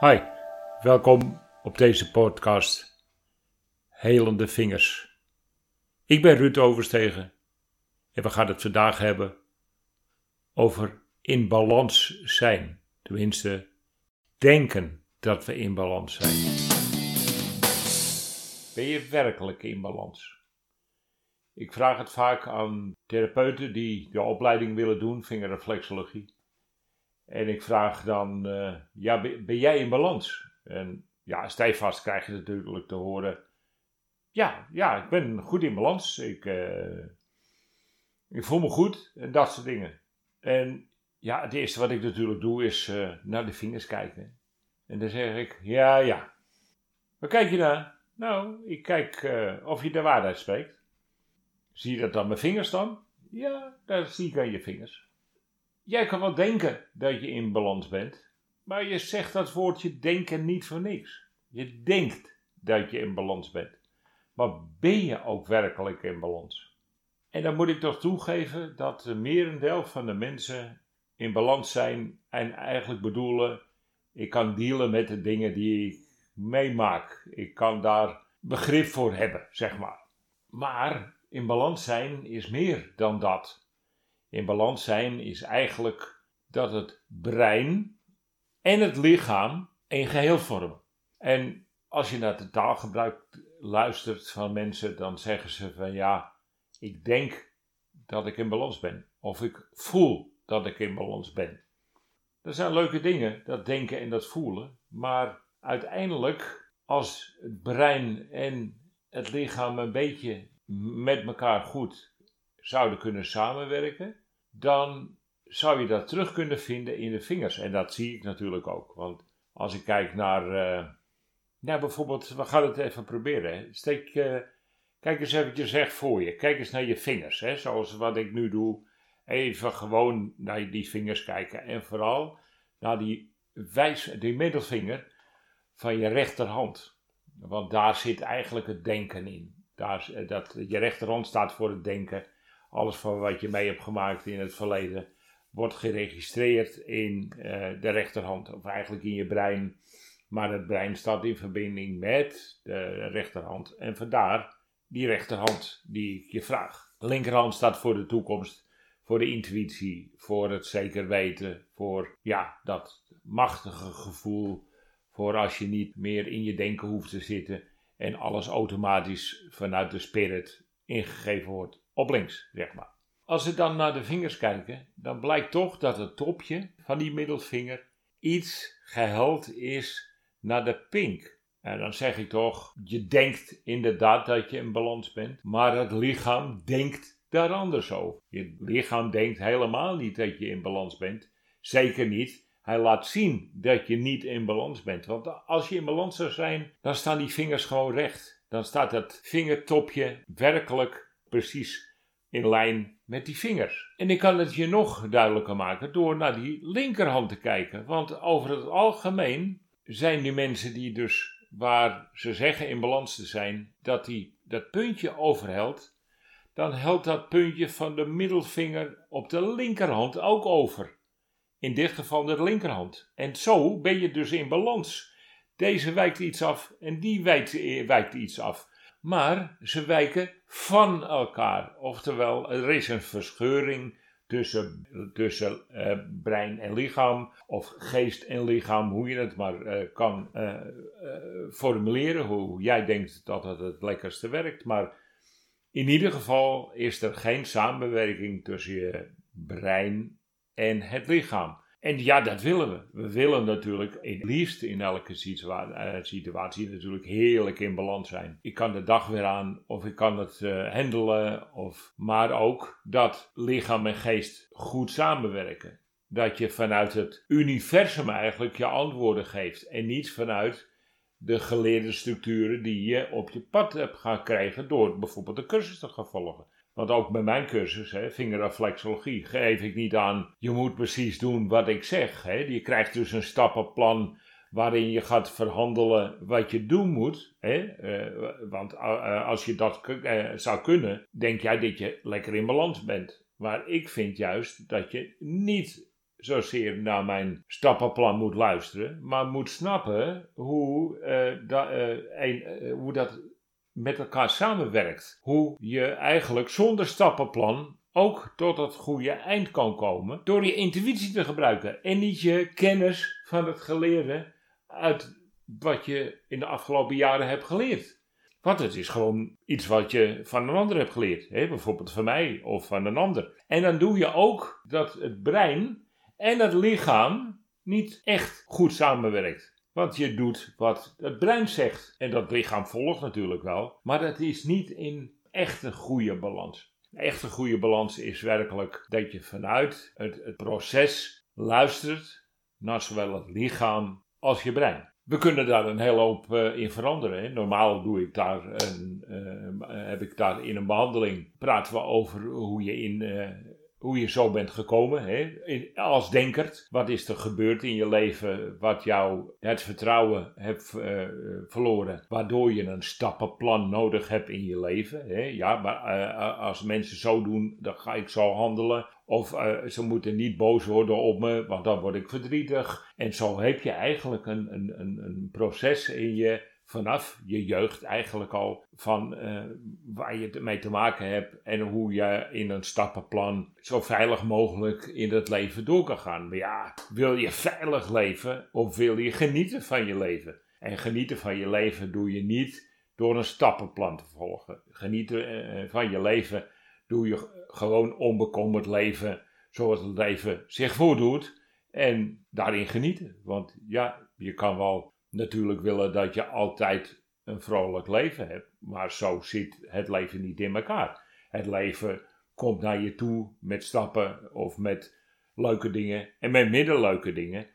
Hi, welkom op deze podcast Helende Vingers. Ik ben Ruud Overstegen en we gaan het vandaag hebben over in balans zijn. Tenminste, denken dat we in balans zijn. Ben je werkelijk in balans? Ik vraag het vaak aan therapeuten die de opleiding willen doen, vingerreflexologie. En ik vraag dan, uh, ja, ben jij in balans? En ja, stijfvast krijg je natuurlijk te horen, ja, ja, ik ben goed in balans. Ik, uh, ik voel me goed en dat soort dingen. En ja, het eerste wat ik natuurlijk doe is uh, naar de vingers kijken. En dan zeg ik, ja, ja. Waar kijk je naar? Nou, ik kijk of je de waarheid spreekt. Zie je dat aan mijn vingers dan? Ja, dat zie ik aan je vingers. Jij kan wel denken dat je in balans bent, maar je zegt dat woordje denken niet voor niks. Je denkt dat je in balans bent. Maar ben je ook werkelijk in balans? En dan moet ik toch toegeven dat de merendeel van de mensen in balans zijn en eigenlijk bedoelen: ik kan dealen met de dingen die ik meemaak. Ik kan daar begrip voor hebben, zeg maar. Maar in balans zijn is meer dan dat in balans zijn is eigenlijk dat het brein en het lichaam een geheel vormen. En als je naar het taalgebruik luistert van mensen, dan zeggen ze van ja, ik denk dat ik in balans ben. Of ik voel dat ik in balans ben. Dat zijn leuke dingen, dat denken en dat voelen. Maar uiteindelijk, als het brein en het lichaam een beetje met elkaar goed zouden kunnen samenwerken, dan zou je dat terug kunnen vinden in de vingers. En dat zie ik natuurlijk ook. Want als ik kijk naar, uh, nou bijvoorbeeld, we gaan het even proberen. Steek, uh, kijk eens eventjes recht voor je. Kijk eens naar je vingers, hè, zoals wat ik nu doe. Even gewoon naar die vingers kijken. En vooral naar die, wijs, die middelvinger van je rechterhand. Want daar zit eigenlijk het denken in. Daar, eh, dat, je rechterhand staat voor het denken alles van wat je mee hebt gemaakt in het verleden wordt geregistreerd in uh, de rechterhand, of eigenlijk in je brein. Maar het brein staat in verbinding met de rechterhand. En vandaar die rechterhand die ik je vraag. De linkerhand staat voor de toekomst, voor de intuïtie, voor het zeker weten, voor ja, dat machtige gevoel, voor als je niet meer in je denken hoeft te zitten en alles automatisch vanuit de spirit ingegeven wordt op links, zeg maar. Als we dan naar de vingers kijken, dan blijkt toch dat het topje van die middelvinger iets geheld is naar de pink. En dan zeg ik toch, je denkt inderdaad dat je in balans bent, maar het lichaam denkt daar anders over. Je lichaam denkt helemaal niet dat je in balans bent. Zeker niet. Hij laat zien dat je niet in balans bent. Want als je in balans zou zijn, dan staan die vingers gewoon recht. Dan staat het vingertopje werkelijk precies in lijn met die vingers. En ik kan het je nog duidelijker maken door naar die linkerhand te kijken. Want over het algemeen zijn die mensen die dus, waar ze zeggen in balans te zijn, dat die dat puntje overhelt, dan helpt dat puntje van de middelvinger op de linkerhand ook over. In dit geval de linkerhand. En zo ben je dus in balans. Deze wijkt iets af en die wijkt, wijkt iets af maar ze wijken van elkaar. Oftewel, er is een verscheuring tussen, tussen uh, brein en lichaam, of geest en lichaam, hoe je het maar uh, kan uh, formuleren, hoe jij denkt dat het het lekkerste werkt. Maar in ieder geval is er geen samenwerking tussen je brein en het lichaam. En ja, dat willen we. We willen natuurlijk het liefst in elke eh, situatie natuurlijk heerlijk in balans zijn. Ik kan de dag weer aan, of ik kan het uh, handelen, of, maar ook dat lichaam en geest goed samenwerken. Dat je vanuit het universum eigenlijk je antwoorden geeft en niet vanuit de geleerde structuren die je op je pad hebt gaan krijgen door bijvoorbeeld de cursus te gaan volgen. Want ook bij mijn cursus, hè, vingerreflexologie, geef ik niet aan, je moet precies doen wat ik zeg. Hè. Je krijgt dus een stappenplan waarin je gaat verhandelen wat je doen moet. Hè. Uh, want uh, als je dat zou kunnen, denk jij dat je lekker in balans bent. Maar ik vind juist dat je niet zozeer naar mijn stappenplan moet luisteren, maar moet snappen hoe, een, hoe dat met elkaar samenwerkt. Hoe je eigenlijk zonder stappenplan ook tot het goede eind kan komen door je intuïtie te gebruiken en niet je kennis van het geleerde uit wat je in de afgelopen jaren hebt geleerd. Want het is gewoon iets wat je van een ander hebt geleerd. Hè? Bijvoorbeeld van mij of van een ander. En dan doe je ook dat het brein en het lichaam niet echt goed samenwerkt. Want je doet wat het brein zegt. En dat lichaam volgt natuurlijk wel. Maar dat is niet in echt een goede balans. Een echte goede balans is werkelijk dat je vanuit het, proces luistert naar zowel het lichaam als je brein. We kunnen daar een hele hoop uh, in veranderen. Hè. Normaal doe ik daar een, uh, heb ik daar in een behandeling praten we over hoe je in uh, hoe je zo bent gekomen hè? als denker. Wat is er gebeurd in je leven wat jou het vertrouwen hebt uh, verloren, waardoor je een stappenplan nodig hebt in je leven. Hè? Ja, maar uh, als mensen zo doen, dan ga ik zo handelen. Of ze moeten niet boos worden op me, want dan word ik verdrietig. En zo heb je eigenlijk een, een, een proces in je vanaf je jeugd eigenlijk al van uh, waar je mee te maken hebt en hoe je in een stappenplan zo veilig mogelijk in het leven door kan gaan. Maar ja, wil je veilig leven of wil je genieten van je leven? En genieten van je leven doe je niet door een stappenplan te volgen. Genieten uh, van je leven doe je gewoon onbekommerd leven zoals het leven zich voordoet en daarin genieten. Want ja, je kan wel natuurlijk willen dat je altijd een vrolijk leven hebt. Maar zo zit het leven niet in elkaar. Het leven komt naar je toe met stappen of met leuke dingen en met minder leuke dingen.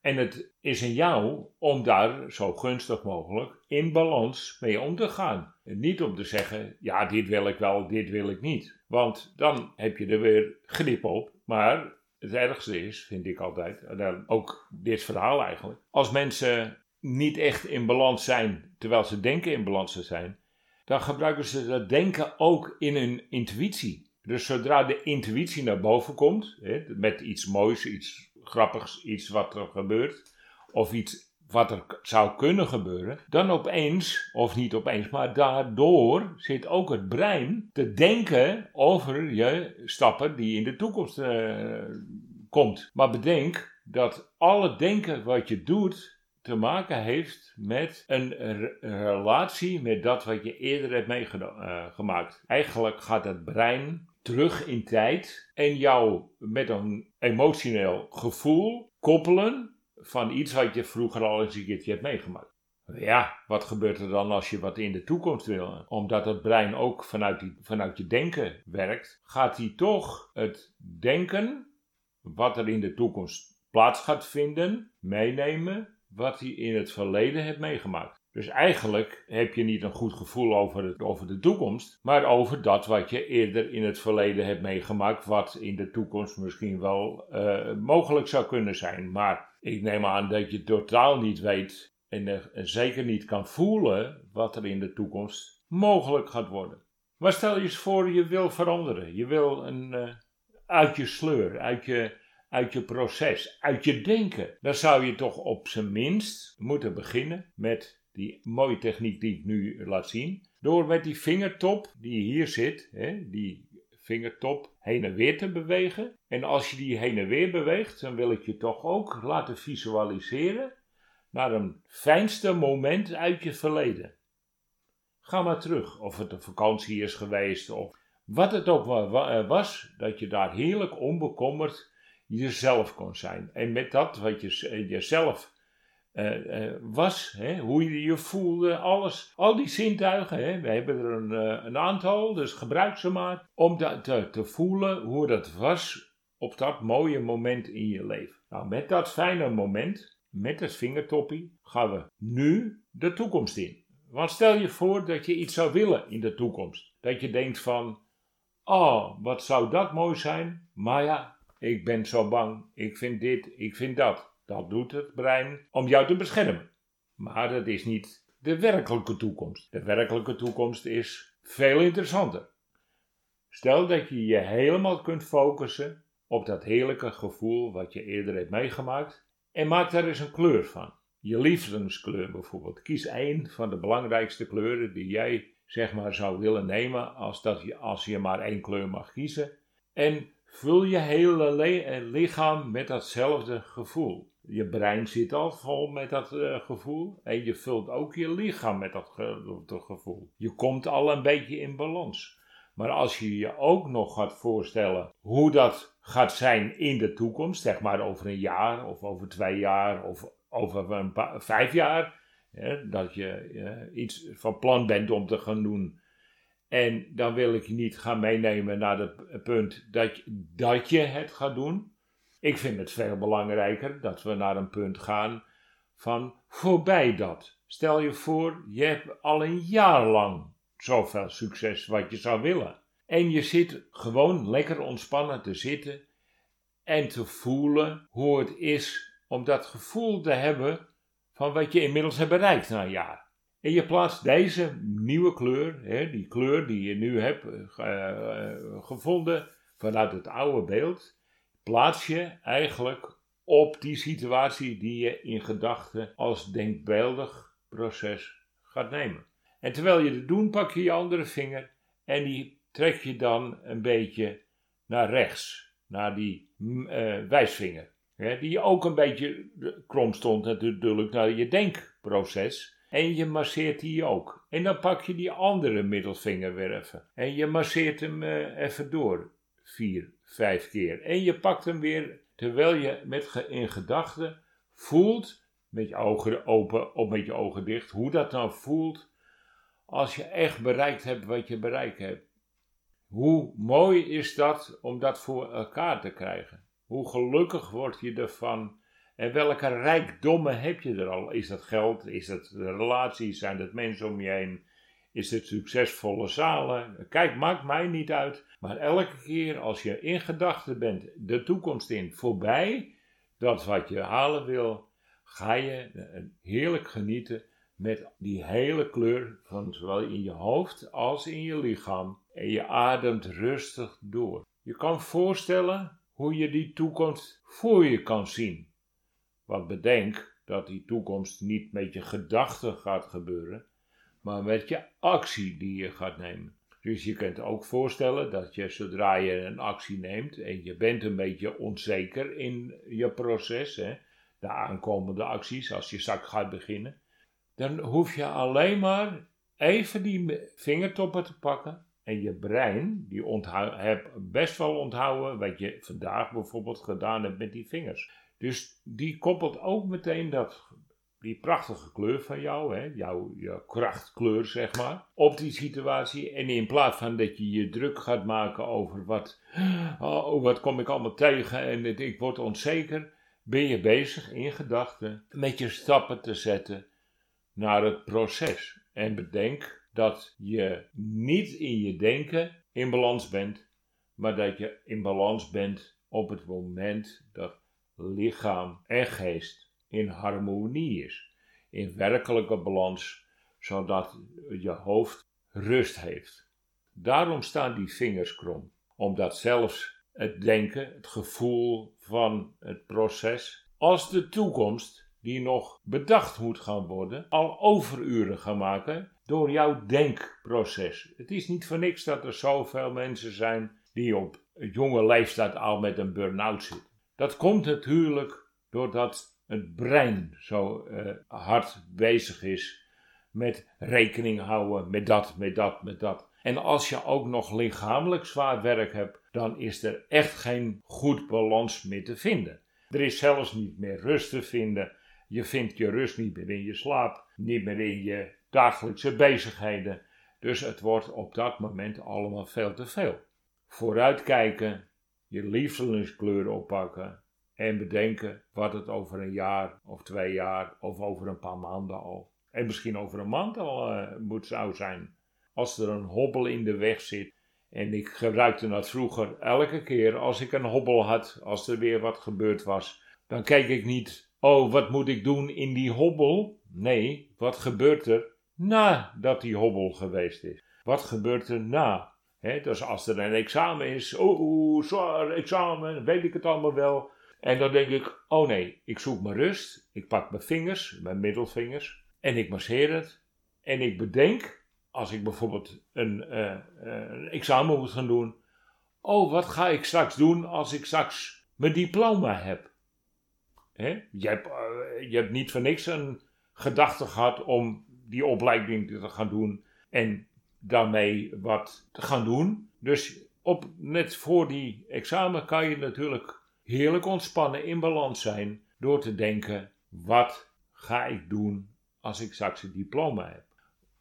En het is in jou om daar zo gunstig mogelijk in balans mee om te gaan. En niet om te zeggen, ja, dit wil ik wel, dit wil ik niet. Want dan heb je er weer grip op. Maar het ergste is, vind ik altijd, ook dit verhaal eigenlijk, als mensen niet echt in balans zijn, terwijl ze denken in balans te zijn, dan gebruiken ze dat denken ook in hun intuïtie. Dus zodra de intuïtie naar boven komt, met iets moois, iets grappigs, iets wat er gebeurt, of iets wat er zou kunnen gebeuren, dan opeens, of niet opeens, maar daardoor zit ook het brein te denken over je stappen die in de toekomst uh, komt. Maar bedenk dat alle denken wat je doet, te maken heeft met een relatie met dat wat je eerder hebt meegemaakt. Uh, Eigenlijk gaat het brein terug in tijd en jou met een emotioneel gevoel koppelen van iets wat je vroeger al eens een keertje hebt meegemaakt. Ja, wat gebeurt er dan als je wat in de toekomst wil? Omdat het brein ook vanuit, vanuit je denken werkt, gaat hij toch het denken, wat er in de toekomst plaats gaat vinden, meenemen wat hij in het verleden heeft meegemaakt. Dus eigenlijk heb je niet een goed gevoel over, over de toekomst, maar over dat wat je eerder in het verleden hebt meegemaakt, wat in de toekomst misschien wel uh, mogelijk zou kunnen zijn. Maar ik neem aan dat je totaal niet weet en, en zeker niet kan voelen wat er in de toekomst mogelijk gaat worden. Maar stel je eens voor, je wil veranderen. Je wil een, uh, uit je sleur, uit je uit je proces, uit je denken. Dan zou je toch op zijn minst moeten beginnen met die mooie techniek die ik nu laat zien. Door met die vingertop die hier zit, hè, die vingertop heen en weer te bewegen. En als je die heen en weer beweegt, dan wil ik je toch ook laten visualiseren naar een fijnste moment uit je verleden. Ga maar terug, of het een vakantie is geweest of wat het ook was, dat je daar heerlijk onbekommerd jezelf kon zijn. En met dat wat je eh, jezelf uh, uh, was, hè, hoe je je voelde, alles, al die zintuigen, hè, we hebben er een, uh, een aantal, dus gebruik ze maar, om te voelen hoe dat was op dat mooie moment in je leven. Nou, met dat fijne moment, met het vingertoppie, gaan we nu de toekomst in. Want stel je voor dat je iets zou willen in de toekomst. Dat je denkt van, oh, wat zou dat mooi zijn, maar ja, ik ben zo bang, ik vind dit, ik vind dat. Dat doet het brein om jou te beschermen. Maar dat is niet de werkelijke toekomst. De werkelijke toekomst is veel interessanter. Stel dat je je helemaal kunt focussen op dat heerlijke gevoel wat je eerder hebt meegemaakt en maak daar eens een kleur van. Je lievelingskleur bijvoorbeeld. Kies één van de belangrijkste kleuren die jij zeg maar zou willen nemen als, dat je, als je maar één kleur mag kiezen. En vul je hele eh, lichaam met datzelfde gevoel. Je brein zit al vol met dat uh, gevoel en je vult ook je lichaam met dat, dat gevoel. Je komt al een beetje in balans. Maar als je je ook nog gaat voorstellen hoe dat gaat zijn in de toekomst, zeg maar over een jaar of over twee jaar of over een vijf jaar, hè, dat je uh, iets van plan bent om te gaan doen. En dan wil ik je niet gaan meenemen naar het punt dat dat je het gaat doen. Ik vind het veel belangrijker dat we naar een punt gaan van voorbij dat. Stel je voor, je hebt al een jaar lang zoveel succes wat je zou willen. En je zit gewoon lekker ontspannen te zitten en te voelen hoe het is om dat gevoel te hebben van wat je inmiddels hebt bereikt na een jaar. En je plaatst deze nieuwe kleur, hè, die kleur die je nu hebt uh, gevonden vanuit het oude beeld, plaats je eigenlijk op die situatie die je in gedachten als denkbeeldig proces gaat nemen. En terwijl je het doet, pak je je andere vinger en die trek je dan een beetje naar rechts, naar die uh, wijsvinger. Hè, die ook een beetje krom stond natuurlijk naar je denkproces. En je masseert die ook. En dan pak je die andere middelvinger weer even. En je masseert hem uh, even door. Vier, vijf keer. En je pakt hem weer terwijl je met in gedachten voelt, met je ogen open of met je ogen dicht, hoe dat dan voelt als je echt bereikt hebt wat je bereikt hebt. Hoe mooi is dat om dat voor elkaar te krijgen? Hoe gelukkig word je ervan? En welke rijkdommen heb je er al? Is dat geld? Is dat relaties? Zijn dat mensen om je heen? Is het succesvolle zalen? Kijk, maakt mij niet uit. Maar elke keer als je in gedachten bent, de toekomst in, voorbij dat wat je halen wil, ga je heerlijk genieten met die hele kleur van zowel in je hoofd als in je lichaam. En je ademt rustig door. Je kan voorstellen hoe je die toekomst voor je kan zien. Want bedenk dat die toekomst niet met je gedachten gaat gebeuren, maar met je actie die je gaat nemen. Dus je kunt ook voorstellen dat je zodra je een actie neemt en je bent een beetje onzeker in je proces, hè, de aankomende acties, als je zak gaat beginnen, dan hoef je alleen maar even die vingertoppen te pakken en je brein, die heb best wel onthouden wat je vandaag bijvoorbeeld gedaan hebt met die vingers. Dus die koppelt ook meteen dat, die prachtige kleur van jou, hè, jouw, jouw krachtkleur zeg maar, op die situatie. En in plaats van dat je je druk gaat maken over wat, oh, wat kom ik allemaal tegen en ik word onzeker, ben je bezig in gedachten met je stappen te zetten naar het proces. En bedenk dat je niet in je denken in balans bent, maar dat je in balans bent op het moment dat lichaam en geest in harmonie is, in werkelijke balans, zodat je hoofd rust heeft. Daarom staan die vingers krom, omdat zelfs het denken, het gevoel van het proces, als de toekomst die nog bedacht moet gaan worden, al overuren gaan maken door jouw denkproces. Het is niet voor niks dat er zoveel mensen zijn die op jonge leeftijd al met een burn-out zitten. Dat komt natuurlijk doordat het brein zo uh, hard bezig is met rekening houden met dat, met dat, met dat. En als je ook nog lichamelijk zwaar werk hebt, dan is er echt geen goed balans meer te vinden. Er is zelfs niet meer rust te vinden. Je vindt je rust niet meer in je slaap, niet meer in je dagelijkse bezigheden. Dus het wordt op dat moment allemaal veel te veel. Vooruitkijken, je lievelingskleur oppakken en bedenken wat het over een jaar of twee jaar of over een paar maanden al en misschien over een maand al uh, moet zou zijn. Als er een hobbel in de weg zit. En ik gebruikte dat vroeger elke keer als ik een hobbel had, als er weer wat gebeurd was. Dan keek ik niet, oh wat moet ik doen in die hobbel? Nee, wat gebeurt er nadat die hobbel geweest is? Wat gebeurt er na? Hè, dus als er een examen is, zwaar examen, weet ik het allemaal wel. En dan denk ik, oh nee, ik zoek mijn rust. Ik pak mijn vingers, mijn middelvingers, en ik masseer het. En ik bedenk, als ik bijvoorbeeld een, uh, een examen moet gaan doen, oh, wat ga ik straks doen als ik straks mijn diploma heb? Hè? Je, hebt uh, je hebt niet voor niks een gedachte gehad om die opleiding te gaan doen en daarmee wat te gaan doen. Dus op, net voor die examen kan je natuurlijk heerlijk ontspannen in balans zijn door te denken: wat ga ik doen als ik straks een diploma heb?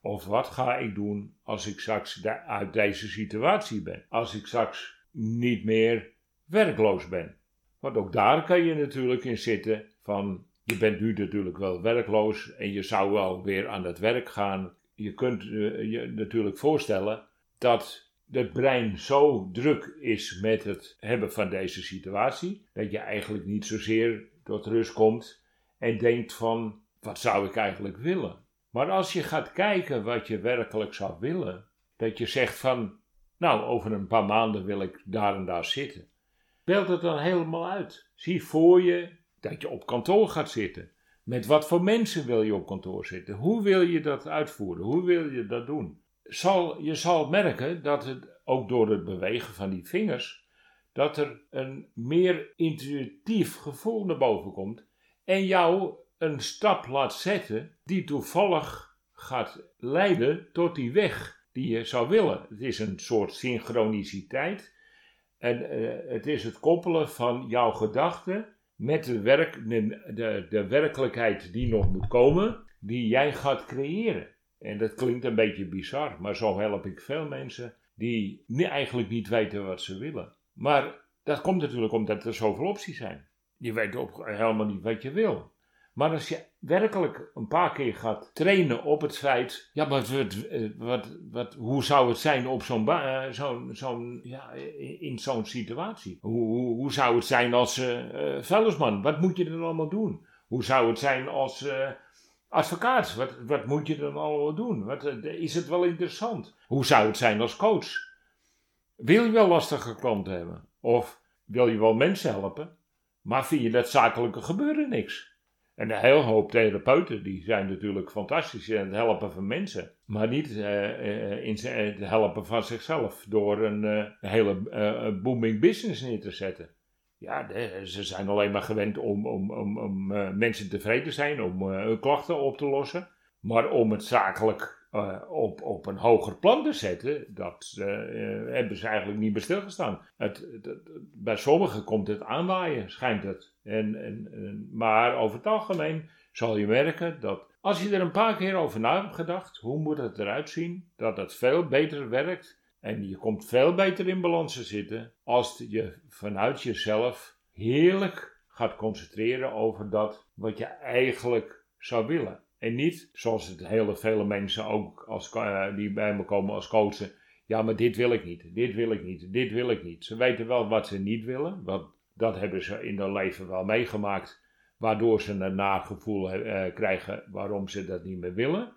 Of wat ga ik doen als ik straks uit deze situatie ben? Als ik straks niet meer werkloos ben. Want ook daar kan je natuurlijk in zitten van je bent nu natuurlijk wel werkloos en je zou wel weer aan het werk gaan. Je kunt uh, je natuurlijk voorstellen dat het brein zo druk is met het hebben van deze situatie, dat je eigenlijk niet zozeer tot rust komt en denkt van wat zou ik eigenlijk willen. Maar als je gaat kijken wat je werkelijk zou willen, dat je zegt van nou over een paar maanden wil ik daar en daar zitten. Beeld het dan helemaal uit. Zie voor je dat je op kantoor gaat zitten. Met wat voor mensen wil je op kantoor zitten? Hoe wil je dat uitvoeren? Hoe wil je dat doen? Zal, je zal merken dat het ook door het bewegen van die vingers, dat er een meer intuïtief gevoel naar boven komt en jou een stap laat zetten die toevallig gaat leiden tot die weg die je zou willen. Het is een soort synchroniciteit en uh, het is het koppelen van jouw gedachten met de werkelijkheid die nog moet komen, die jij gaat creëren. En dat klinkt een beetje bizar, maar zo help ik veel mensen die eigenlijk niet weten wat ze willen. Maar dat komt natuurlijk omdat er zoveel opties zijn. Je weet ook helemaal niet wat je wil. Maar als je werkelijk een paar keer gaat trainen op het feit, ja, maar wat, wat, wat, hoe zou het zijn op zo'n zo'n, ja, in zo'n situatie? Hoe, hoe, zou het zijn als uh, vuilnisman? Wat moet je dan allemaal doen? Hoe zou het zijn als advocaat? Wat, wat moet je dan allemaal doen? Wat, is het wel interessant? Hoe zou het zijn als coach? Wil je wel lastige klanten hebben? Of wil je wel mensen helpen? Maar vind je dat zakelijke gebeuren niks? En een heel hoop therapeuten die zijn natuurlijk fantastisch in het helpen van mensen. Maar niet uh, in het helpen van zichzelf door een, hele booming business neer te zetten. Ja, ze zijn alleen maar gewend om, om, om, om mensen tevreden te zijn, om hun klachten op te lossen. Maar om het zakelijk op, op een hoger plan te zetten, dat hebben ze eigenlijk niet bij stilgestaan. Het, bij sommigen komt het aanwaaien, schijnt het. En, en, en, maar over het algemeen zal je merken dat als je er een paar keer over na hebt gedacht, hoe moet het eruit zien, dat het veel beter werkt en je komt veel beter in balans te zitten als je vanuit jezelf heerlijk gaat concentreren over dat wat je eigenlijk zou willen. En niet zoals het hele vele mensen ook als, uh, die bij me komen als coachen. Ja, maar dit wil ik niet, dit wil ik niet, dit wil ik niet. Ze weten wel wat ze niet willen, wat dat hebben ze in hun leven wel meegemaakt, waardoor ze een nagevoel uh, krijgen waarom ze dat niet meer willen.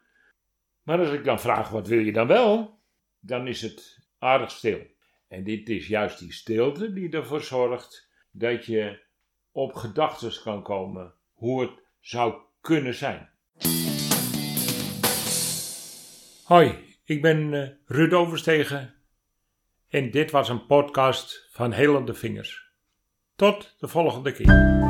Maar als ik dan vraag, wat wil je dan wel? Dan is het aardig stil. En dit is juist die stilte die ervoor zorgt dat je op gedachten kan komen hoe het zou kunnen zijn. Hoi, ik ben uh, Ruud Overstegen en dit was een podcast van Helende Vingers. Tot de volgende keer.